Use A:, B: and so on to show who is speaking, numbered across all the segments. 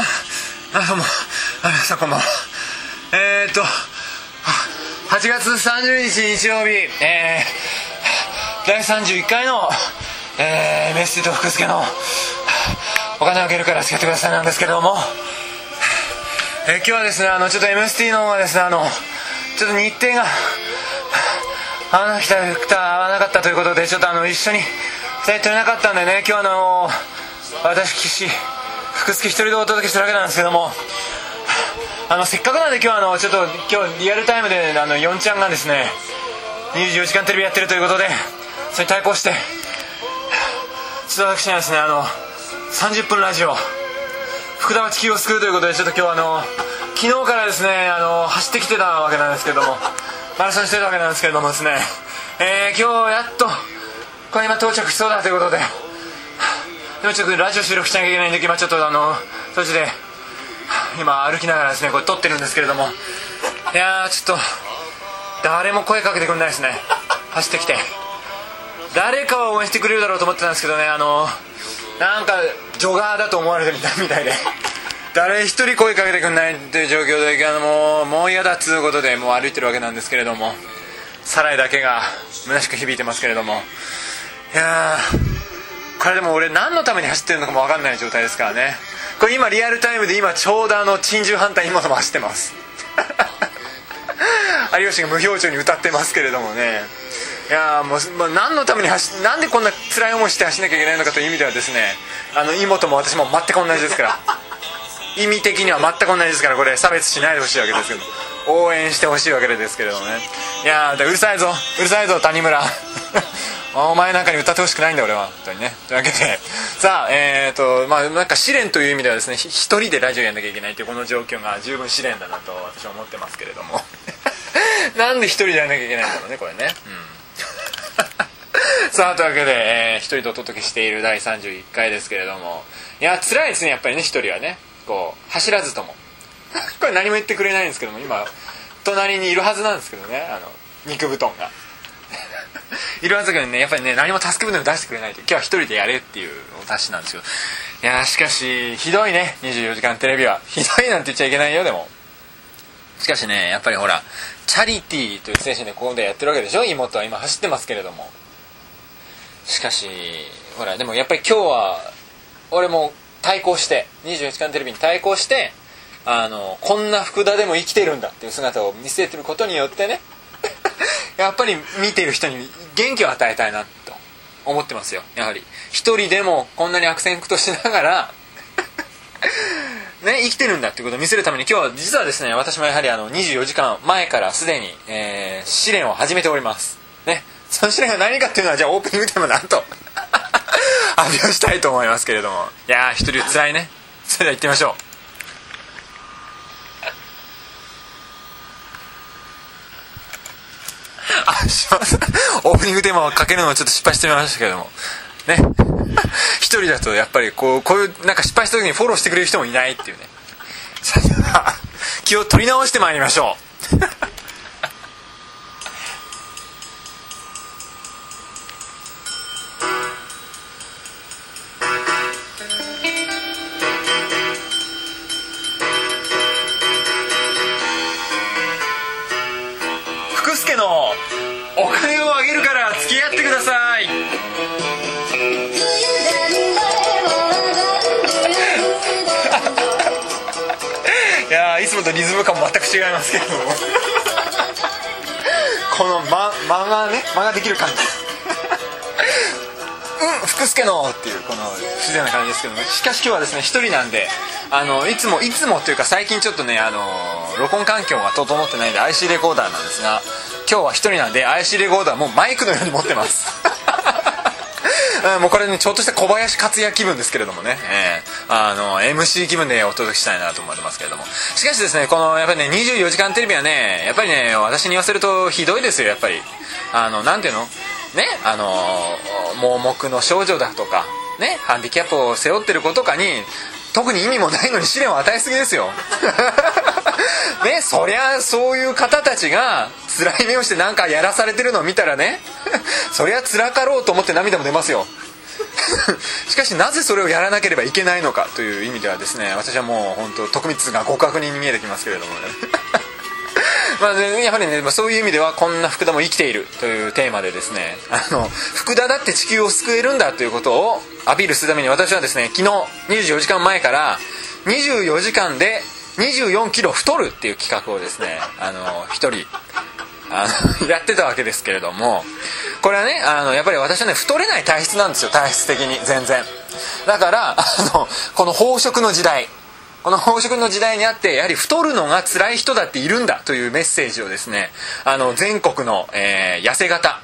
A: あどうもあ皆さんこんばんは。えー、っと8月30日日曜日えー、第31回の、えー、メッシと福助のお金をあげるから付き合ってくださいなんですけれども、えー、今日はですねあのちょっと MST の方がですねあのちょっと日程が合わなきた合わなかったということでちょっとあの一緒に2人取れなかったんでね今日あの私岸福助一人でお届けしてるわけなんですけども。あのせっかくなんで今日あのちょっと今日リアルタイムであの4ちゃんがですね24時間テレビやってるということでそれに対抗してちょっと私にはですねあの30分ラジオ福田は地球を救うということでちょっと今日あの昨日からですねあの走ってきてたわけなんですけどもマラソンしてたわけなんですけどもですね、えー、今日やっとこれ今到着しそうだということででもちょっとラジオ収録しなきゃいけないんで今ちょっとあの途中で今歩きながらですねこれ撮ってるんですけれども。いやーちょっと誰も声かけてくれないですね。走ってきて。誰かは応援してくれるだろうと思ってたんですけどねあのなんかジョガーだと思われてる みたいで。誰一人声かけてくんないという状況であのもうもう嫌だっつうことでもう歩いてるわけなんですけれども。サライだけが虚しく響いてますけれども。いやー。これでも俺何のために走ってるのかも分かんない状態ですからね。これ今リアルタイムで今ちょうどあの珍獣反対今も走ってます。有吉が無表情に歌ってますけれどもね。いやもう、まあ、何のために走なんでこんな辛い思いして走んなきゃいけないのかという意味ではですねあの妹も私も全く同じですから。意味的には全く同じですからこれ差別しないでほしいわけですけど。応援してほしいわけですけれどもね。いやうるさいぞ。うるさいぞ谷村。お前なんかに歌ってほしくないんだ俺は。本当にね。というわけで。さあえっ、ー、とまあなんか試練という意味ではですね一人でラジオやんなきゃいけないというこの状況が十分試練だなと私は思ってますけれども。なんで一人でやんなきゃいけないんだろうねこれね。うん。さあというわけで、えー、一人でお届けしている第31回ですけれども。いや辛いですねやっぱりね一人はね。こう走らずとも。これ何も言ってくれないんですけども今隣にいるはずなんですけどねあの肉布団が。いるはずだけどねやっぱりね何も助け舟を出してくれないと今日は一人でやれっていうお達しなんですよ。いやしかしひどいね24時間テレビは。ひどいなんて言っちゃいけないよでも。しかしねやっぱりほらチャリティーという精神でここでやってるわけでしょ？妹は今走ってますけれども。しかしほらでもやっぱり今日は俺も対抗して24時間テレビに対抗してあのこんな福田でも生きてるんだっていう姿を見せてることによってね やっぱり見てる人に元気を与えたいなと思ってますよ。やはり。一人でもこんなに悪戦苦闘しながら ね、生きてるんだっていうことを見せるために今日は実はですね私もやはりあの24時間前からすでに、えー、試練を始めております。ね。その試練が何かっていうのはじゃあオープニングテーマなんと 発表したいと思いますけれども。いやー一人つらいね。それでは行ってみましょう。しますオープニングテーマをかけるのをちょっと失敗してみましたけども。ね。一人だとやっぱりこうこういうなんか失敗した時にフォローしてくれる人もいないっていうね。さあ気を取り直してまいりましょう。とリズム感も全く違いますけど。も この間間がね間ができる感じ。うん福助のっていうこの不自然な感じですけどもしかし今日はですね一人なんであのいつもいつもというか最近ちょっとねあの録音環境が整ってないんで IC レコーダーなんですが今日は一人なんで IC レコーダーもマイクのように持ってますもうこれねちょっとした小林克也気分ですけれどもね、えー、あの MC 気分でお届けしたいなと思ってますけれども。しかしですねこのやっぱりね24時間テレビはねやっぱりね私に言わせるとひどいですよやっぱり。あのなんていうの？ねあの盲目の少女だとかねハンディキャップを背負ってる子とかに特に意味もないのに試練を与えすぎですよ。ねそりゃそういう方たちが辛い目をして何かやらされてるのを見たらね そりゃ辛かろうと思って涙も出ますよ。しかしなぜそれをやらなければいけないのかという意味ではですね私はもう本当徳光が極悪人に見えてきますけれどもね。まあ、ねやはりね、まあ、そういう意味ではこんな福田も生きているというテーマでですねあの福田だって地球を救えるんだということをアピールするために私はですね昨日24時間前から24時間で24キロ太るっていう企画をですね あの1人あの やってたわけですけれどもこれはねあのやっぱり私はね太れない体質なんですよ体質的に全然。だからあのこの飽食の時代この飽食の時代にあってやはり太るのが辛い人だっているんだというメッセージをですねあの全国の、えー、痩せ型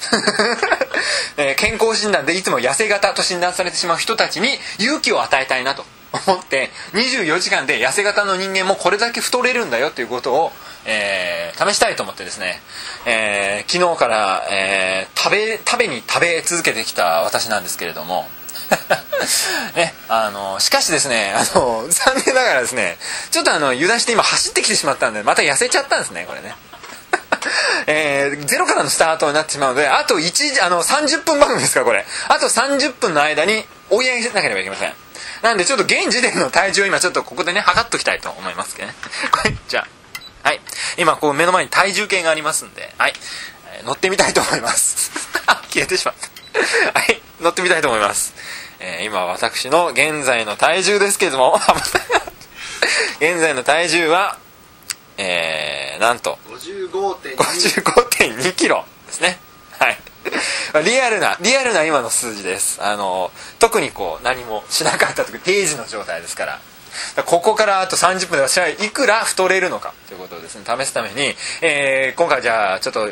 A: えー、健康診断でいつも痩せ型と診断されてしまう人たちに勇気を与えたいなと思って24時間で痩せ型の人間もこれだけ太れるんだよということを、えー、試したいと思ってですね、えー、昨日から、えー、食べ食べに食べ続けてきた私なんですけれども。ね、あのしかしですねあの残念ながらですねちょっとあの油断して今走ってきてしまったんでまた痩せちゃったんですねこれね。えー、ゼロからのスタートになってしまうのであと1あの30分番組ですかこれ。あと30分の間に追い上げなければいけません。なんでちょっと現時点の体重を今ちょっとここでね測っときたいと思いますけどね。こ れじゃあ。はい。今こう目の前に体重計がありますんで。はい、えー、乗ってみたいと思います。消えてしまった。はい。乗ってみたいと思います、えー、今私の現在の体重ですけれども。現在の体重はえー、なんと。55.2キロですね。はい リアルなリアルな今の数字です。あの特にこう何もしなかった時定時の状態ですから。ここからあと30分で私はいくら太れるのかということをですね試すために、えー、今回じゃあちょっと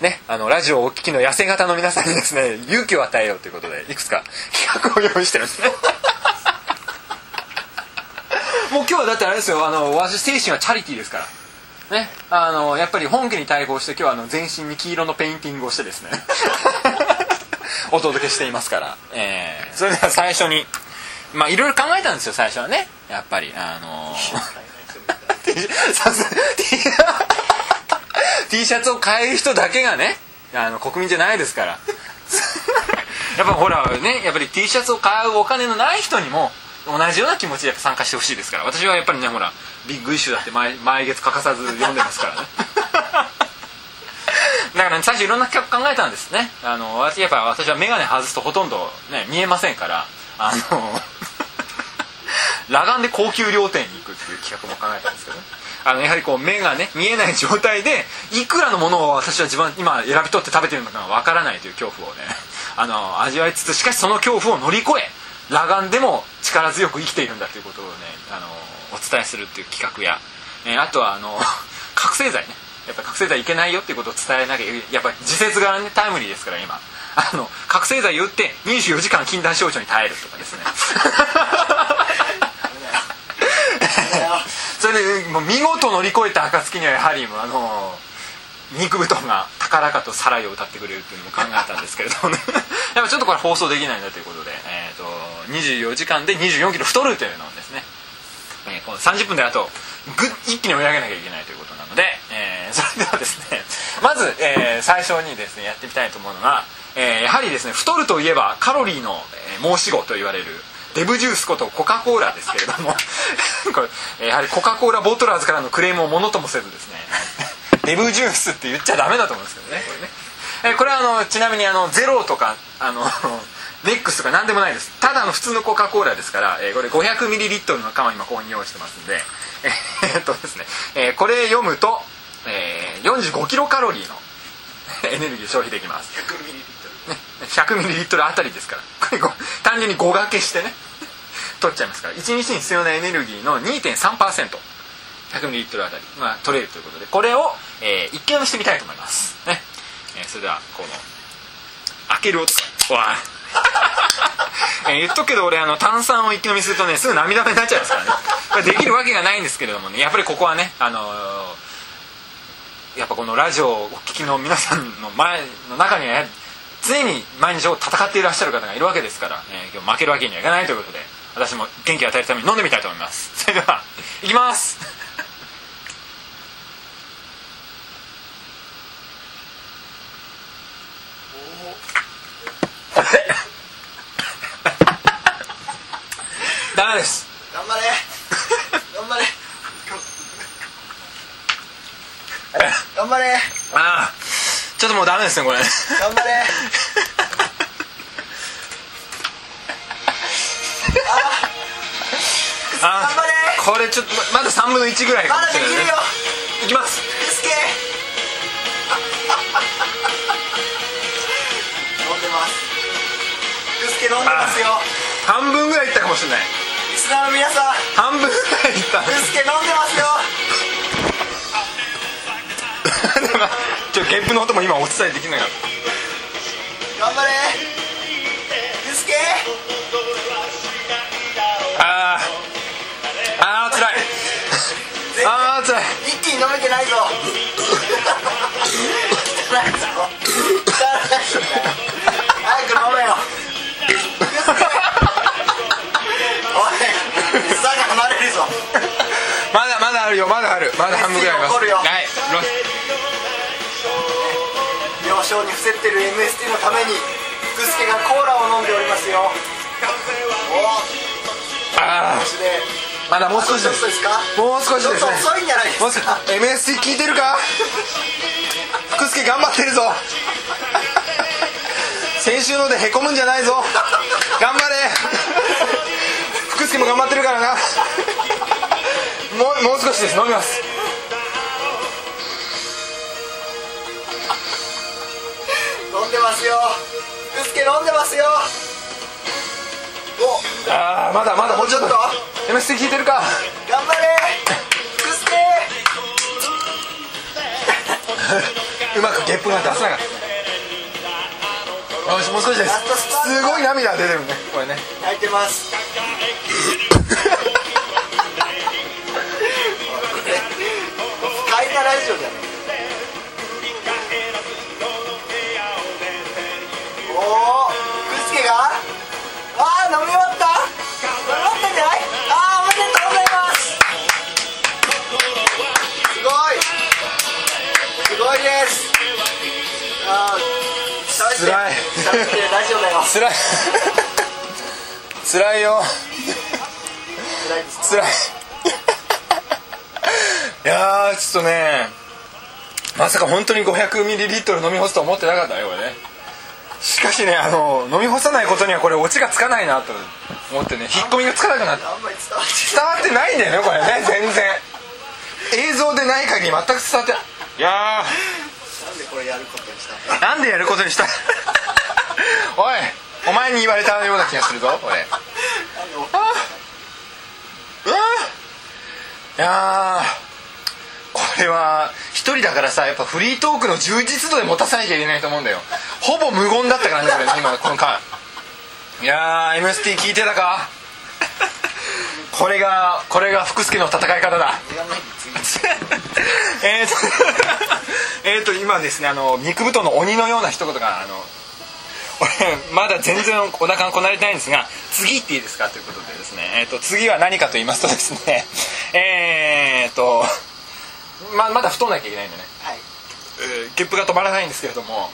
A: ね、あのラジオをお聞きの痩せ型の皆さんにですね勇気を与えようということでいくつか企画を用意してるんです。ね もう今日はだってあれですよあの私精神はチャリティーですから。ね、あのやっぱり本家に対抗して今日はあの全身に黄色のペインティングをしてですね。お届けしていますから、えー、それでは最初にまあいろいろ考えたんですよ最初はね。やっぱりあの T シャツを買える人だけがねあの国民じゃないですから。やっぱほらねやっぱり T シャツを買うお金のない人にも同じような気持ちで参加してほしいですから。私はやっぱりねほらビッグイシューだって毎毎月欠かさず読んでますからね。だから、ね、最初いろんな企画考えたんですね。あの私やっぱ私は眼鏡外すとほとんど、ね、見えませんから。あの 裸眼で高級料亭に行くっていう企画も考えたんですけどね。あのやはりこう目がね見えない状態でいくらのものを私は自分今選び取って食べてるのかわからないという恐怖をねあの味わいつつしかしその恐怖を乗り越え裸眼でも力強く生きているんだということをねあのお伝えするっていう企画や、えー、あとはあの 覚醒剤ね。やっぱ覚醒剤いけないよっていうことを伝えなきゃやっぱり時節が、ね、タイムリーですから今。あの覚醒剤打って24時間禁断症状に耐えるとかですね。それでもう見事乗り越えた暁にはやはりあの肉布団が高らかとサライを歌ってくれるっていうのも考えたんですけれどもね。やっぱちょっとこれ放送できないんだということで、えーと、24時間で2 4キロ太るというのをですね、えー、この30分であとぐ一気に追い上げなきゃいけないということなので、えー、それではですねまず、えー、最初にですねやってみたいと思うのが、えー、やはりですね太るといえばカロリーの、えー、申し子と言われるデブジュースことコカ・コーラですけれども これやはりコカ・コーラボトラーズからのクレームをものともせずですね デブジュースって言っちゃダメだと思うんですけどねこれね。えこれはあのちなみにあのゼロとかあのネックスとか何でもないです。ただの普通のコカ・コーラですから、えー、これ 500ml の缶を今ここに用意してますんで。えー、っとですね、えー、これ読むと、えー、45キロカロリーの エネルギー消費できます。100ml あたりですから。これ単純に5掛けしてね。取っちゃいますから。1日に必要なエネルギーの 2.3%100ml あたり、まあ、取れるということで。これを、えー、一気飲みしてみたいと思います。ね、えー、それではこの開ける音。わ え、言っとくけど俺あの炭酸を一気飲みするとねすぐ涙目になっちゃいますからね。これできるわけがないんですけれどもね。やっぱりここはねあのー、やっぱこのラジオをお聞きの皆さんの前の中には常に毎日を戦っていらっしゃる方がいるわけですから、えー、今日負けるわけにはいかないということで私も元気を与えるために飲んでみたいと思います。それではいきます。ダメです。
B: 頑張れ。頑張れ。頑張れ。
A: ああ。ちょっともうダメですねこれ。
B: 頑張れ。
A: あ
B: 頑張れ。
A: これちょっとままだ3分の1ぐらいか
B: ま
A: もしれない、ね
B: だできるよ、
A: いきます。
B: すけ。飲んでます。くすけ飲んでますよ。
A: 半分ぐらいいったかもしれない。
B: リスナーの皆さん
A: 半分ぐらいいった。
B: くすけ飲んでますよ。
A: なんかちょっとゲップの音も今お伝えできない。かっ
B: 頑張れ。くすけ
A: たあー。あー辛い。あー辛い。
B: 一気に飲めてないぞ 汚いぞ。汚いぞよ。
A: まだある。まだ半分ぐらいあります。はい
B: 病床に伏せってる MST のために福助がコーラを飲んでおりますよ。お
A: あ
B: そして
A: ーまだもう少しです。もう少しですね。
B: 遅いんじゃないです
A: もう少し。
B: か
A: MST 聞いてるか？福助頑張ってるぞ。先週のでへこむんじゃないぞ。頑張れ。福助も頑張ってるからなもう少しです。飲みます。
B: 飲んでます。よ福助飲んでます。よお
A: あーまだまだもうちょっと
B: もう
A: MST 聞いてるか
B: 頑張れ福助
A: うまくゲップが出せなかったよしもう少しです。す。ごい涙出てるねこれね
B: 泣いてます。です。ああ喋って
A: 辛い
B: 喋ってラジオだよ
A: 辛い。辛いよ。
B: 辛いです
A: 辛い。いやーちょっとねまさか本当に 500ml 飲み干すと思ってなかったねこれね。しかしねあの飲み干さないことにはこれオチがつかないなと思ってね引っ込みがつかなくなって
B: あんまり伝わって
A: ない。んだよねこれね全然。映像でない限り全く伝わってい。や
B: なんでこれやることにした
A: なんでやることにした？おいお前に言われたような気がするぞ俺。あうわいやーこれは一人だからさやっぱフリートークの充実度で持たさなきゃいけないと思うんだよ。ほぼ無言だったからねこれ今この間。いやー MST 聞いてたか？これがこれが福助の戦い方だ。えーとえーと今ですねあの肉太の鬼のような一言があの俺まだ全然お腹がこなれてないんですが次っていいですか？ということでですね、えー、と次は何かと言いますとですね えーとままだ太んなきゃいけないんでね、
B: はい。
A: えーゲップが止まらないんですけれども、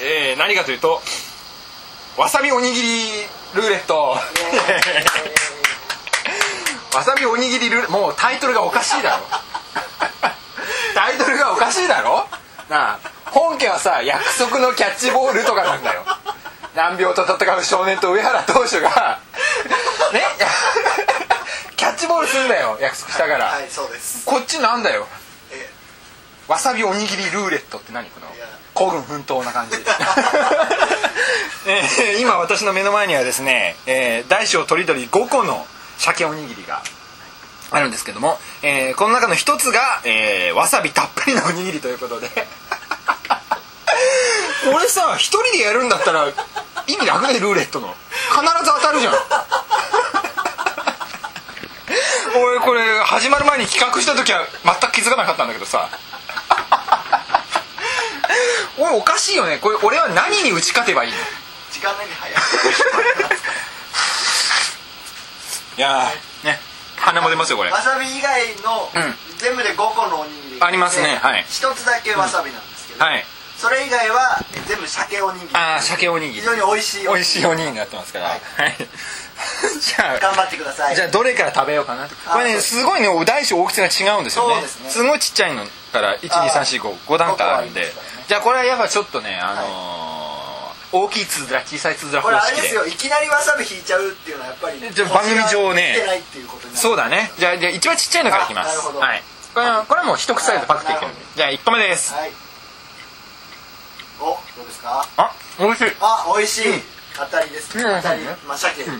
A: えー何かというとわさびおにぎりルーレットわさびおにぎりルーもうタイトルがおかしいだろ。タイトルがおかしいだろ？なあ本家はさ約束のキャッチボールとかなんだよ。難病と戦う少年と上原投手がね？キャッチボールするんだよ約束したから、
B: はい
A: こっちなんだよ。
B: え
A: わさびおにぎりルーレットって何この？
B: いや。
A: 孤軍奮闘な感じ。えー今私の目の前にはですね、えー大小とりどり5個の鮭おにぎりがあるんですけども、えーこの中の一つが、えーわさびたっぷりのおにぎりということで。俺さ一人でやるんだったら意味なくねルーレットの。必ず当たるじゃん。俺これ始まる前に企画した時は全く気づかなかったんだけどさ。おいおかしいよね。これ俺は何に打ち勝てばいいの？
B: 時間内に早い
A: いやー。ね。鼻も出ますよこれ。
B: わさび以外の
A: うん。
B: 全部で5個のおにぎり。が
A: ありますね。はい。
B: 一つだけわさびなんですけど、
A: はい。
B: それ以外は全部鮭おにぎり。
A: ああ鮭おにぎり。
B: 非常に美味しい
A: 美味しいおにぎりになってますから。
B: は
A: はい。い、じゃあ
B: 頑張ってください。
A: じゃあどれから食べようかな。これねすごいねお大小大きさが違うんですよね。
B: そうですね。
A: ごいちっちゃいのから12345段階あるんで。じゃあこれはやっぱちょっとねあのー大きいつづら小さいつづら
B: これあれですよいきなりわさび引いちゃうっていうのはやっぱり
A: じゃあ番組上ね。そうだね。じゃあじゃあ一番ちっちゃいのからいきます。はいこれはこれはもう一口サイズでパクっていけるんで。じゃあ1個目です。
B: はい。おどうですか？
A: あ美味しい。
B: あ美味しい、当たりですね、
A: うん。
B: 当たり、
A: うん
B: まあ鮭、鮭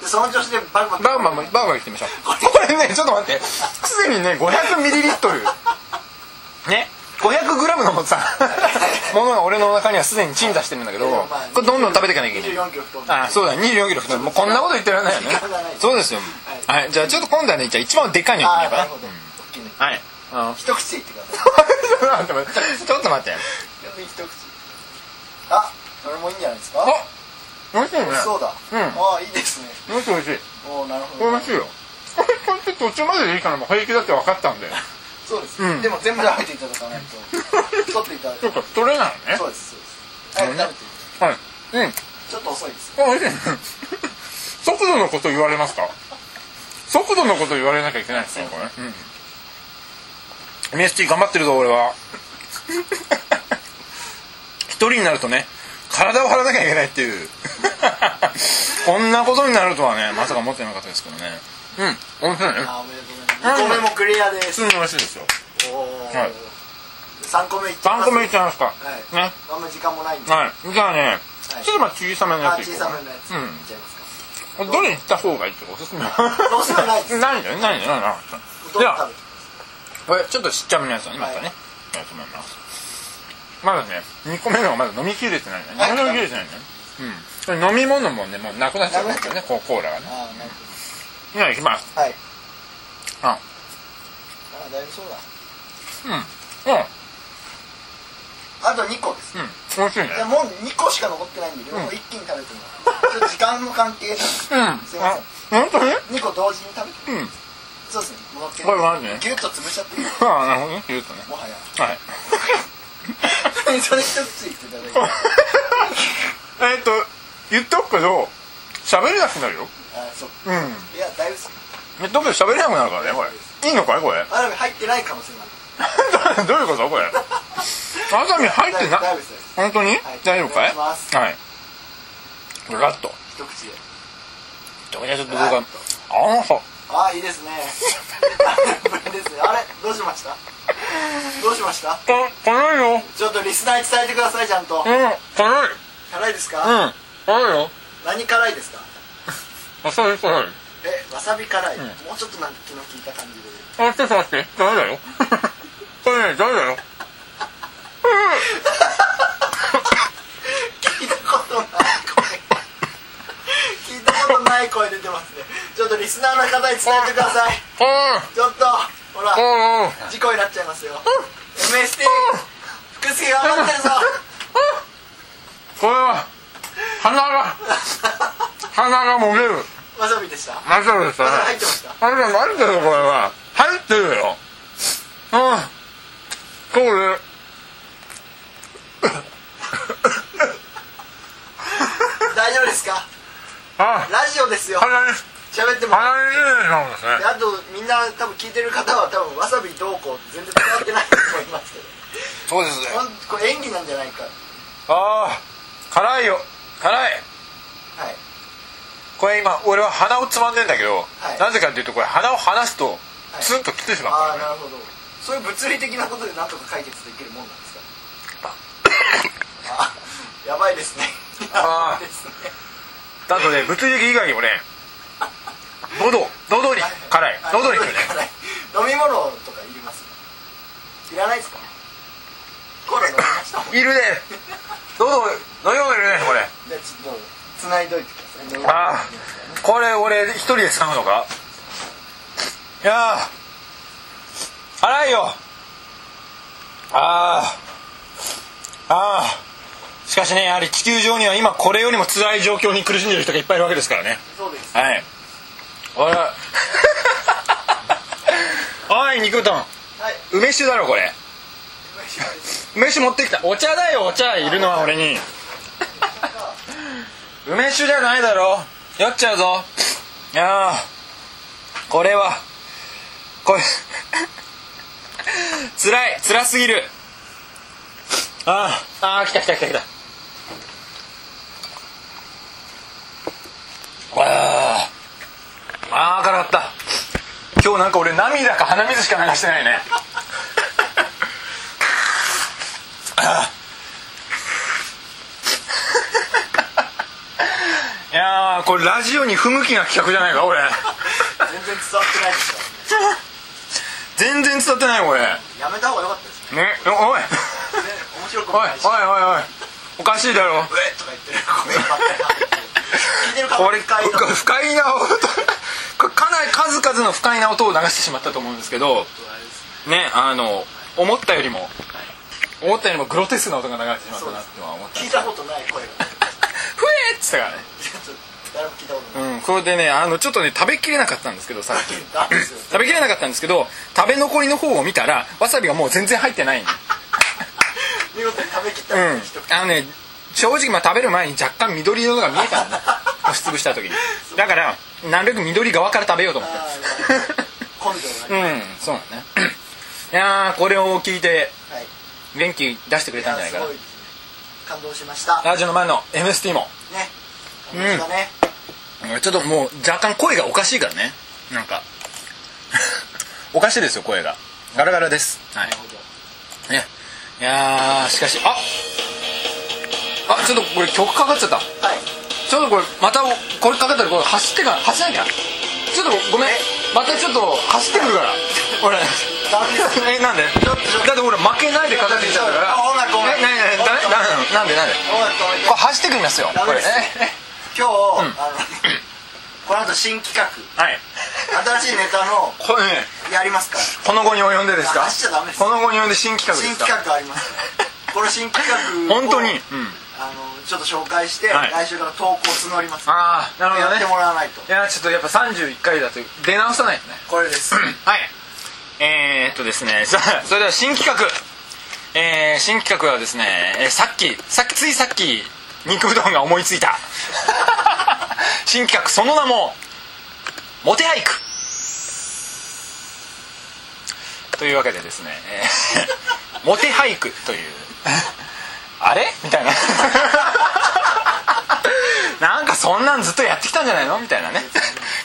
B: でその調子でバクバク
A: バーバーバーバーバーいってみましょう。これねちょっと待って。すでにね500ミリリットル。ね500グラムのさ ものが俺の中にはすでに鎮座してるんだけど
B: まあ
A: これどんどん食べていかなきゃいけない。
B: 24キロ太んで
A: あそうだ24キロ太る。もうこんなこと言ってられないよね。そうですよ。はい。じゃあちょっと今度はねじゃあ一番でかいのいってみようかな。
B: あーなるほど、大きいね
A: はい。あ
B: 一口でいってください。
A: ちょっと待って
B: 一口。あそれもいいんじゃないですか？
A: あ美味しいね。
B: そうだ、
A: うん。
B: ああいいですね。
A: 美味しい美味しい。
B: おおなるほど
A: 美味しいよ。これこれ途中まででいいからもう平気だって分かったんで
B: そうです、
A: うん。
B: でも全部食べていただかないと。取っていただいて。
A: ちょっと取れないのね。
B: そうですそうです。早く食べて。
A: はい。うん。
B: てちょっと遅いです。
A: あ美味しい 速度のこと言われますか？速度のこと言われなきゃいけないですねこれ、うん、MST 頑張ってるぞ俺は。一人になるとね体を張らなきゃいけないっていう。こんなことになるとはねまさか思ってなかったですけどね。うん。美味しいね。
B: あおめでとうございます。2個目もクリアです。
A: 普通に美味しいですよ。はい。
B: 3個目いっちゃい
A: 3
B: ます
A: 個目いっちゃいますか、
B: はい。
A: ね。
B: あんま時間もないんで、
A: はい。じゃあね、
B: はい。
A: ちょっとまあ小さめのや
B: あ小
A: ついこうかな
B: さめのやつ、
A: うん。
B: いっちゃいますか。
A: どれに行った方がいいっておすすめ
B: どうせも ないです
A: ないんだよないんだよないんだよでは
B: どう食べて
A: これちょっとちっちゃめのやつをねまたね、やると思います。まだね2個目のがまだ飲みきれてないね。
B: はい。
A: 飲みきれてないね。うん。飲み物もねもうなくなっちゃうんですよねこうコーラがね。
B: ああなる
A: じゃあいきます。
B: はい
A: あ
B: あだいぶそうだ。
A: うん。うん。
B: あと2個です。
A: うん。美味しいね。
B: いやもう2個しか残ってないんで両方一気に食べてもらう。ちょっと時間の関係で。
A: うん。
B: すいま
A: あ本当に
B: ？2個同時に食べて
A: う。ん。
B: そうですね。戻って
A: これマジ？ね
B: ギュッと潰しちゃっていい。
A: ああなるほどね。言うとね。
B: もはや。
A: はい。
B: それ一口いっていただいて。
A: えっと言っとくけど喋れなくなるよ。
B: あそう
A: うん。
B: いやだいぶです
A: え特に喋れなくなるからねこれ。いいのかいこれ。
B: あでも入ってない可能性もある
A: どういうことこれ。わさび入ってな
B: 大丈夫です
A: 本当に、
B: はい。
A: 大丈夫かい？はい。ガッと。
B: 一口で。
A: じゃあちょっと僕はああそう
B: ああいいですね。あれ？どうしました？どうしました？
A: こ辛いよ。
B: ちょっとリスナーに伝えてくださいちゃんと。
A: うん辛い。
B: 辛いですか、
A: うん辛いよ。
B: 何辛いですか？
A: わさび辛い
B: えわさび辛い、
A: ん。
B: もうちょっとなんか気の利いた感じで。
A: あちょっと待って。ダメだよ？これねダメだよ？
B: 聞いたことない声。聞いたことない声出てますね。ちょっとリスナーの方に伝えてください。
A: あ
B: ちょっとほら事故になっちゃいますよ。MST 福助頑張ってるぞ。
A: これは鼻が鼻がもげる
B: わさびでした？
A: マジでした
B: 入ってました？
A: あれ何だよこれは。入ってるよ。うん。そうね
B: 大丈夫ですか？
A: あ。
B: ラジオですよ。喋っても
A: 鼻に入れたんですね。
B: であとみんな多分聞いてる方は多分わさびどうこうって全然伝わってないと思いますけど。
A: そうですね。
B: これ演技なんじゃないか。
A: ああ辛いよ。辛いこれ今俺は鼻をつまんでんだけど、
B: はい。
A: なぜかっていうとこれ鼻を離すと
B: い。
A: ツンときてしまう。
B: あ
A: からね、
B: あなるほど。そういう物理的なことでなんとか解決できるもんなんですか？あ。やばいですね。やばいですね。
A: あとね物理的以外にもね喉喉に辛い。喉に
B: 辛い。飲み物とかいります？いらないですか？コーラ飲みました
A: いるね。喉飲み物いるねこれ。
B: じゃあちょっと繋いどいてください
A: ああこれ俺一人で使うのか？いやー辛いよ。ああああしかしねやはり地球上には今これよりも辛い状況に苦しんでる人がいっぱいいるわけですからね。
B: そうです。
A: はい。おい。おい肉うどん。
B: はい。
A: 梅酒だろこれ。梅酒持ってきた。お茶だよお茶。いるのは俺に梅酒じゃないだろ。酔っちゃうぞ。いやこれは。これ。辛い。辛すぎる。あーあー来た来た来た来た。あーあー辛かった。今日なんか俺涙か鼻水しか流してないね。あーいやーこれラジオに不向きな企画じゃないか俺
B: 全然伝わってないですからね
A: 全然伝わってないこれ。
B: やめた方が良かったですね。
A: ねおい。
B: 面白く
A: おいおいおいおい。おかしいだろ。
B: うえっとか言っ
A: これ
B: 不快
A: な音。これかなり数々の不快な音を流してしまったと思うんですけどねあの思ったよりも思ったよりもグロテスクな音が流れてしまったなっては思った。
B: 聞いたことない声が。
A: ふえーっつったからねうんこれでねあのちょっとね食べきれなかったんですけどさっき。食べきれなかったんですけど食べ残りの方を見たらわさびがもう全然入ってないん
B: 見事に食べきった
A: うん。
B: 人
A: あのね正直まあ食べる前に若干緑色のが見えたんだ 押しつぶした時に。だからなるべく緑側から食べようと思って。うんそうなんね。いやーこれを聞いて
B: はい。
A: 元気出してくれたんじゃないかな。
B: い感動しました。ね
A: ラジオの前の MST も。
B: 感動したね
A: ちょっともう若干声がおかしいからね。なんか。おかしいですよ声が。ガラガラです。はい。
B: なるほど
A: ね。いやーしかしああちょっとこれ曲かかっちゃった。
B: はい。
A: ちょっとこれまたこれかかったらこれ走ってから。走らなきゃ。ちょっとごめん。またちょっと走ってくるから。俺。えなんで？だって俺負けないでかかってきちゃったから。
B: 音楽音楽
A: えなになに？ダメダメなんで？なんで？これ走ってくりますよ。これね。
B: 今日、
A: ん。
B: あのこの後新企画。
A: はい。
B: 新しいネタの
A: これね。
B: やりますから。
A: この後に及んでですか？
B: 走っちゃダメです。
A: この後に及んで新企画で
B: 新
A: すか？
B: 企画あります。この新企画を
A: 本当に？うん。
B: あのちょっと紹介して、
A: はい。
B: 来週から投稿募ります。
A: ああなるほどね。
B: やってもらわないと。
A: いやちょっとやっぱ31回だと出直さないとね。
B: これです。
A: はい。えー、っとですね。さ あそれでは新企画。えー、新企画はですね、えーさっきさっきついさっき肉うどんが思いついた。新企画その名もモテ俳句。というわけでですね、えーモテ俳句というあれ？みたいな。なんかそんなんずっとやってきたんじゃないの？みたいなね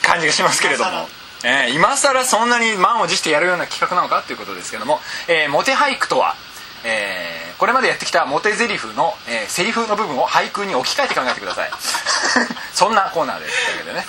A: 感じがしますけれども。えー今更そんなに満を持してやるような企画なのか？ということですけども、えーモテ俳句とは、えーこれまでやってきたモテ台詞の、えーセリフの部分を俳句に置き換えて考えてください。そんなコーナーですというわけでね。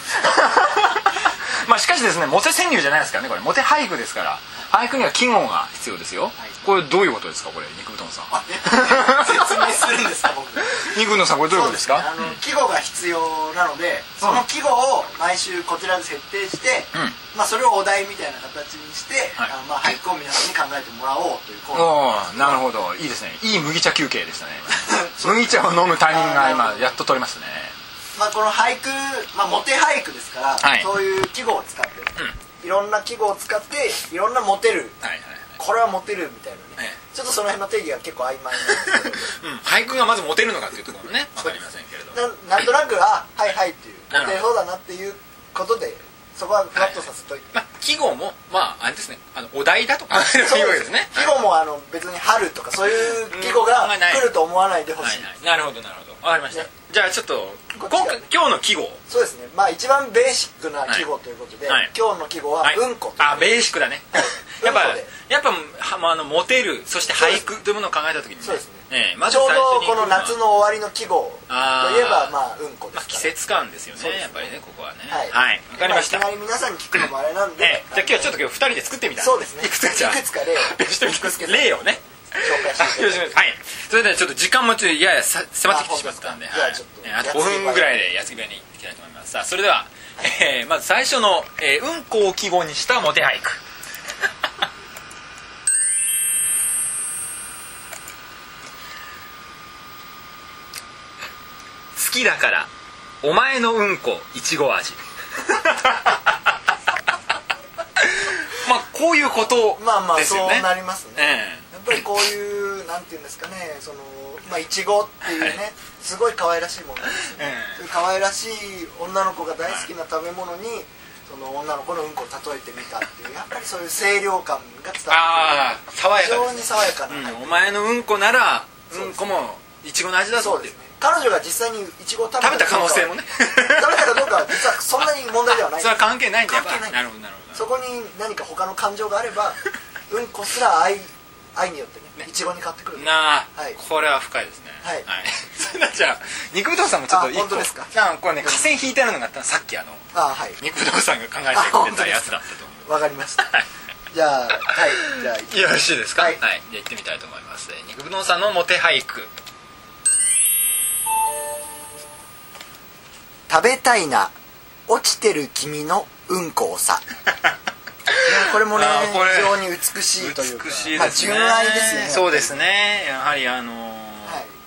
A: まあしかしですねモテ川柳じゃないですからねこれ。モテ俳句ですから俳句には季語が必要ですよ、これどういうことですかこれ肉うどんさん。
B: 説明するんですか僕。
A: 肉うどんさんこれどういうことですか？
B: あの季語が必要なのでその季語を毎週こちらで設定して、
A: うん。
B: まあ、それをお題みたいな形にして、
A: はい。
B: あのまあ、俳句を皆さんに考えてもらおうというコーナー
A: なるほど。いいですね。いい麦茶休憩でした ね。麦茶を飲むタイミングが今やっと取れましたね。
B: まあ、この俳句、まあ、モテ俳句ですから、
A: はい。
B: そういう季語を使って、いろんな季語を使っていろんなモテる。
A: はいはい
B: これはモテるみたいなね、
A: え
B: ちょっとその辺の定義が結構曖昧なんですけど。
A: うん。俳句がまずモテるのかっていうところもね分かりませんけれど
B: ななんとなくあはいはいっていうモテそうだなっていうことでそこはふわっとさせといて、
A: まあ季語もまああれですね。あのお題だとかそうです。ね。
B: 季語もあの別に春とかそういう季語が来ると思わないでほしい、
A: はいはい。なるほどなるほど分かりました。
B: ね。
A: じゃあちょっと今回今日の季語。
B: そうですね。まあ一番ベーシックな季語ということで、
A: はい。
B: 今日の季語は
A: はい。
B: うんこ
A: あベーシックだね。やっぱやっぱはまああのモテるそして俳句というものを考えた時にね。
B: そうですね。
A: ええまず
B: ちょうどこの夏の終わりの季語といえばまあうんこで
A: まあ
B: すから、
A: 季節感ですよ
B: ね
A: ね。やっぱりねここはね。
B: はい、
A: はい。わかりました。
B: あいきなり皆さんに聞くのもあれなんで、
A: ええ。じゃあ今日はちょっと今日2人で作ってみた
B: そうですね。
A: いくつかじゃあ
B: いくつか例を
A: 例をね
B: 紹介していただいて
A: はい。それではちょっと時間もちょっとややさ迫ってきてしまったんではい。あと
B: ゃあちょっと
A: 5分ぐらいで矢継ぎ早にいきたいと思います。さあそれでは、えーまず最初の、えーうんこを記号にしたモテ俳句。好きだからお前のうんこいちご味。まあこういうこと
B: まあまあそう
A: ですよね
B: なりますね、
A: え
B: やっぱりこういうなんていうんですかねそのまあいちごっていうね、すごい可愛らしいものですよ。ね、そういう可愛らしい女の子が大好きな食べ物に、その女の子のうんこを例えてみたっていうやっぱりそういう清涼感が伝わってくる。
A: 爽やか
B: 非常に爽やかな、
A: うん、お前のうんこならうんこもいちごの味だぞって。
B: そうですね。彼女が実際にいちごを食べ
A: た可能性もね。
B: 食べたかどうかは実はそんなに問題ではない。
A: それは関係ないんだやっぱ
B: 関係ない。
A: なるほどなるほど。
B: そこに何か他の感情があれば うんこすら愛愛によってねいちごに買ってくる。
A: なあ、
B: はい。
A: これは深いですね。
B: はい。
A: それではじゃあ肉ぶどうさんもちょっと
B: 本当ですか？
A: あこれね河川引いてあるのがあったさっきあの
B: あはい。
A: 肉ぶどうさんが考えてくれたやつだったと思
B: わかりました。
A: うはい
B: じゃあはい。じゃあ
A: よろしいですか？
B: はい。
A: じゃあ行ってみたいと思います。えー肉ぶどうさんのモテ俳句。
B: 食べたいな。落ちてる君のうんこをさ これもね非常に美しいというか
A: 美しい
B: まあ
A: ですね、
B: 純愛ですよね。
A: そうですね。やはりあのー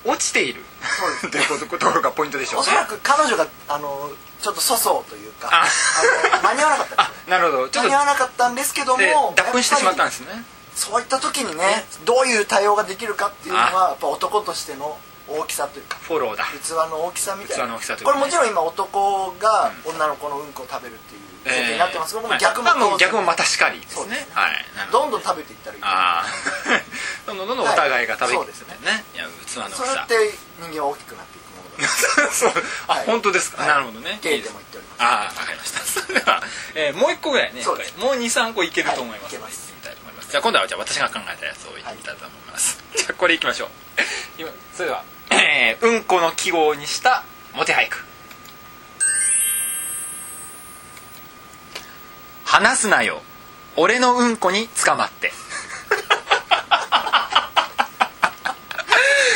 A: 落ちている。
B: そうです。
A: ということところがポイントでしょうね。
B: おそらく彼女があのちょっと粗相というか
A: あ。
B: あの間に合わなかった。
A: あなるほど。
B: 間に合わなかったんですけども
A: 脱粉してしまったんですね。
B: そういった時にねどういう対応ができるかっていうのはやっぱ男としての大きさというか。
A: フォローだ。
B: 器の大きさみたいな。
A: 器の大きさというかね。
B: これもちろん今男が女の子のうんこを食べるっていう設定になってますけども、逆も
A: まあ逆もまたしかりですね。
B: ね。
A: はい。
B: ど。んどん食べていったらいい
A: ああ どんどんどんどんお互いが食べて
B: はいそうですね。
A: ねいや器の大きさ。
B: そうやって人間は大きくなっていくものだ
A: そう。あ、
B: はい。
A: 本当ですか、
B: はい。
A: なるほどね。
B: ゲイでも言っております。
A: ああわかりました。それでは、えーもう一個ぐらいね
B: そうです。
A: もう23個いけると思います。
B: はいいけます
A: じゃあ今度はじゃあ私が考えたやつを言ってみたいと思います、じゃあこれいきましょう。今それでは、えーうんこの記号にしたモテ俳句。話すなよ。俺のうんこに捕まって。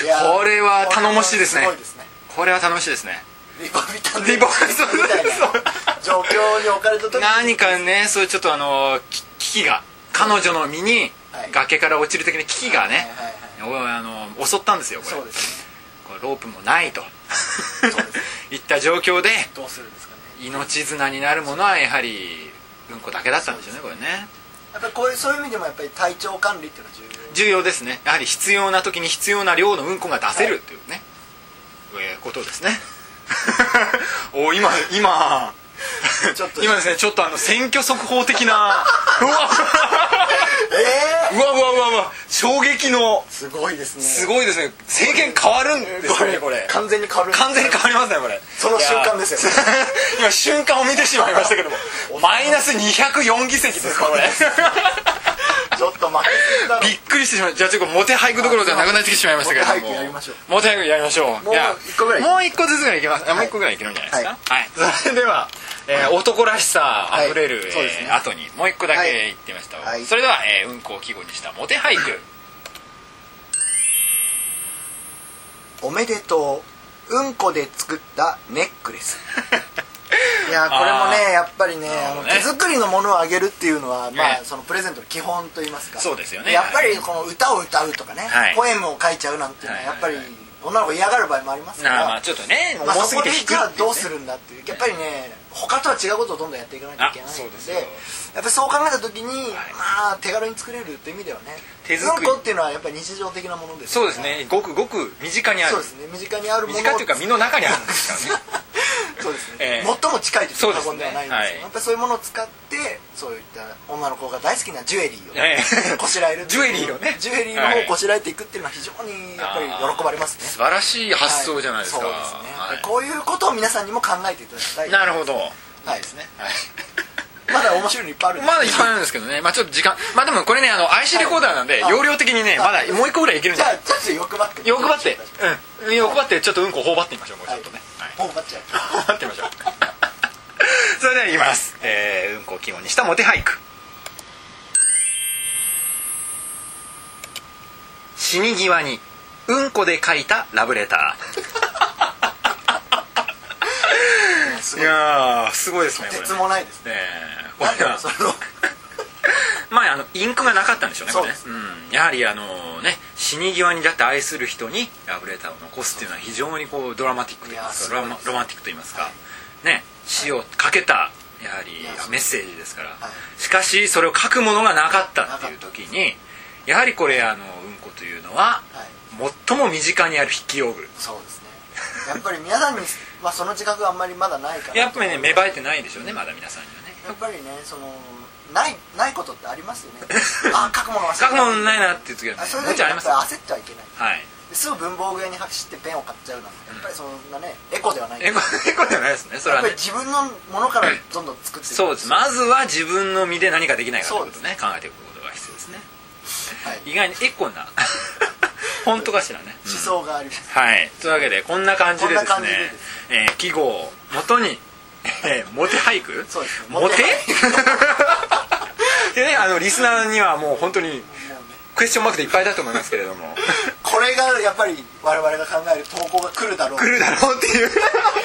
A: これは頼もしいですね。
B: ね。
A: これは楽しいですね。
B: リポビタン
A: リポビタン
B: みたいな状況に置かれた時に。
A: 何かねそういうちょっとあのき危機が彼女の身に
B: はい。
A: 崖から落ちる的な危機がね、襲ったんですよこれ。
B: ね。
A: これロープもないと。い った状況で命綱になるものはやはりうんこだけだったんでしょうねこれね。
B: やっぱりこういうそういう意味でもやっぱり体調管理っていうのは重要。
A: 重要ですね。やはり必要な時に必要な量のうんこが出せるっていうね、えーことですね。お今今今ですねちょっとあの選挙速報的な うわ
B: え
A: うわうわうわうわ衝撃の
B: ー、すごいですね。
A: すごいですね。政権変わるんですよねこれ。
B: 完全に変わる
A: 完全に変わりますねこれ。
B: その瞬間ですよ
A: いや 今瞬間を見てしまいましたけども マイナス204議席ですかこれ。
B: ちょっと負け
A: びっくりしてしまいじゃあちょっとモテ俳句どころではなくなってきてしまいましたけれども。
B: モテ俳句やりましょう。
A: モテ俳句やりましょう。
B: もう一個ぐらい。
A: もう一個ずつぐらいいけます。あもう一個ぐらいいけるんじゃない。ですかはい、それでは、えー男らしさあふれる、
B: はい
A: えー後に。もう一個だけ言ってみました、
B: はい。
A: それでは、えーうんこを季語にしたモテ俳句。
B: おめでとううんこで作ったネックレス いやこれもねやっぱりねあの手作りのものをあげるっていうのは、ま
A: ええ。
B: あそのプレゼントの基本といいますか。
A: そうですよね。
B: やっぱりこの歌を歌うとかね、
A: はい。
B: ポエムを書いちゃうなんていうのはやっぱり女の子嫌がる場合もありますから。
A: まあちょっとね
B: まあ、
A: 重すぎて
B: そこで
A: 引くね。
B: じゃあどうするんだっていう。やっぱりね他とは違うことをどんどんやっていかないといけないのでやっぱりそう考えた時に、まあ手軽に作れるっていう意味ではね
A: 手作り。
B: うんこっていうのはやっぱり日常的なものですから
A: そうですね。ごくごく身近にある。
B: そうですね。身近にあるもの。
A: 身近っていうか身の中にあるんですからね。
B: そうですね、
A: ええ。
B: 最も近いという過言ではないんですけど、
A: はい。
B: やっぱりそういうものを使ってそういった女の子が大好きなジュエリーを、
A: ええ。
B: こしらえる
A: ジュエリーをね。
B: ジュエリーの方をこしらえていくっていうのは非常にやっぱり喜ばれますね。
A: 素晴らしい発想じゃないですか、
B: はい。そうですね、
A: はい。
B: こういうことを皆さんにも考えていただきたい。
A: なるほど。
B: はい
A: ですね、はい
B: まだ面白いのいっぱいある
A: まだいっぱいあるんですけどね、まあちょっと時間、まあでもこれね、あの、IC レコーダーなんで、
B: はい
A: 容量的にね、まだもう一個ぐらいいけるんじゃない？
B: じゃあちょっと欲張って
A: 欲張って、うん、欲張って、ちょっとうんこ頬張ってみましょう、もうちょっとね。はい。
B: 頬張っちゃう
A: 頬張ってみましょう。それではいきます。えー、うんこを季語にしたモテ俳句。死に際に、うんこで書いたラブレター。い
B: すごい
A: やー、すごいですね、これ。
B: 鉄もないですね。
A: これ。は
B: その
A: まああのインクがなかったんでしょうねこれね。
B: そう
A: うん、やはりあのね死に際にだって愛する人にラブレターを残すっていうのは非常にこうドラマティックと言いますかロマロマンティックと言いますか、
B: は
A: ね死をかけたやはりメッセージですから、
B: はい。
A: しかしそれを書くものがなかったっていう時にやはりこれあのうんこというのは
B: はい。
A: 最も身近にある筆記用具。
B: そうですね。やっぱり皆さんに、まあ、その自覚があんまりまだないから
A: やっぱりね芽生えてないでしょうねまだ皆さんにはね。
B: やっぱりねそのないないことってありますよね。あ書くもの忘れた。
A: 書くものないなっていう時は、ね、
B: あそれ
A: もちろんありますよ。
B: 焦ってはいけない。
A: はい。
B: ですぐ文房具屋に走ってペンを買っちゃうなんてやっぱりそんなねエコではない。
A: エコエコじゃないですねそれはね。
B: やっぱり自分のものからどんどん作っていく
A: そうです。まずは自分の身で何かできないかということをね考えていくことが必要ですね。
B: はい。
A: 意外にエコな本当かしらね、
B: 思想があります。
A: はい。というわけでこんな感じでですね
B: です。
A: えー記号を元に、えー、モテ俳句？
B: そうですね。
A: モテ？
B: モ
A: で ねあのリスナーにはもう本当にクエスチョンマークでいっぱいだと思いますけれども。
B: これがやっぱり我々が考える投稿が来るだろう。
A: 来るだろうっていう。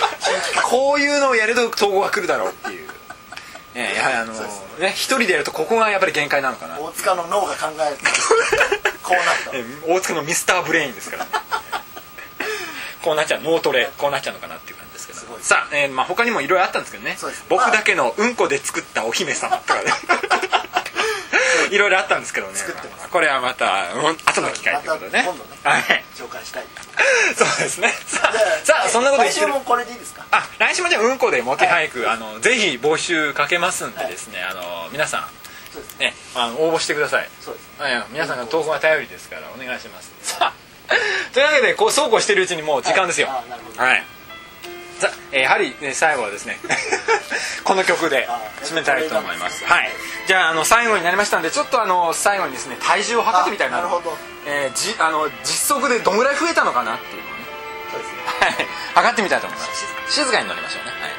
A: こういうのをやると統合が来るだろうっていう、ね、やはりあのね一人でやるとここがやっぱり限界なのかな。
B: 大塚の脳が考える こうなった。
A: え大塚のミスターブレインですから、ね、こうなっちゃう脳トレこうなっちゃうのかなっていうす
B: ごい。
A: さあ、えーまあ、他にもいろいろあったんですけどね。僕だけのうんこで作ったお姫様とかね。いろいろあったんですけどね。
B: 作ってます。
A: これはまたうん後の機会ということでね,、
B: また今度ね
A: はい。
B: 紹介したい
A: そうですね。さあさあそんなこと
B: 来週もこれでいいですか？
A: あ来週もじゃあうんこでモテ俳句、あのぜひ募集かけますんでですね、あの皆さん。ねあの応募してください。
B: そうです。
A: はい。皆さんが投稿が頼りですからお願いします。さあというわけでこうそうこうしてるうちにもう時間ですよ。
B: はい
A: やはり、ね、最後はですね この曲で締めたいと思います。はい。じゃああの最後になりましたんでちょっとあの最後にですね体重を測ってみたいな
B: あなるほど。
A: えーじあの実測でどんぐらい増えたのかなっていう。のをね
B: そうですね。
A: はい。測ってみたいと思います。静かに乗りましょうね。はい。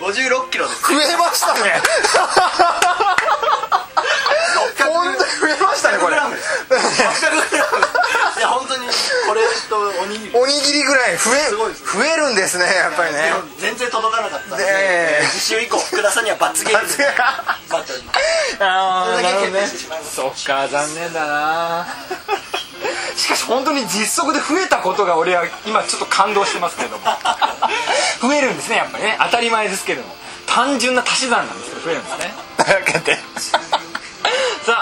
B: 56キロです
A: 増えましたね 本当に増えましたねこれ。
B: 600グラムいや本当にこれとおにぎり。
A: おにぎりぐらい増え
B: すごいですね。
A: 増えるんですねやっぱりね。
B: 全然届かなかったんで
A: ねえ。
B: 次週以降福田さんには罰ゲーム。で待っております
A: あ
B: それだけ
A: ーなるほどね。そっか残念だな。しかし本当に実測で増えたことが俺は今ちょっと感動してますけれども。増えるんですねやっぱりね。当たり前ですけれども。単純な足し算なんですけど増えるんですね。というわけでさ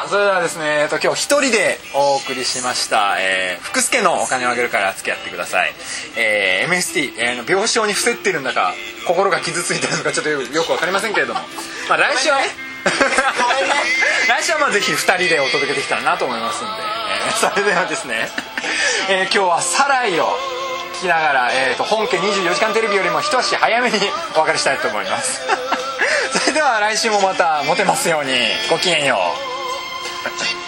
A: あそれではですね、えっと、今日一人でお送りしました、えー福助のお金をあげるから付き合ってください、えー MST、えーの病床に伏せってるんだか心が傷ついてるのかちょっとよよく分かりませんけれども、まあ、来週はね 来週はまあぜひ2人でお届けできたらなと思いますんで、えーそれではですね、えー今日は「サライ」を聞きながら、えー、と本家24時間テレビよりも一足早めにお別れしたいと思います。それでは来週もまたモテますようにごきげんよう differently.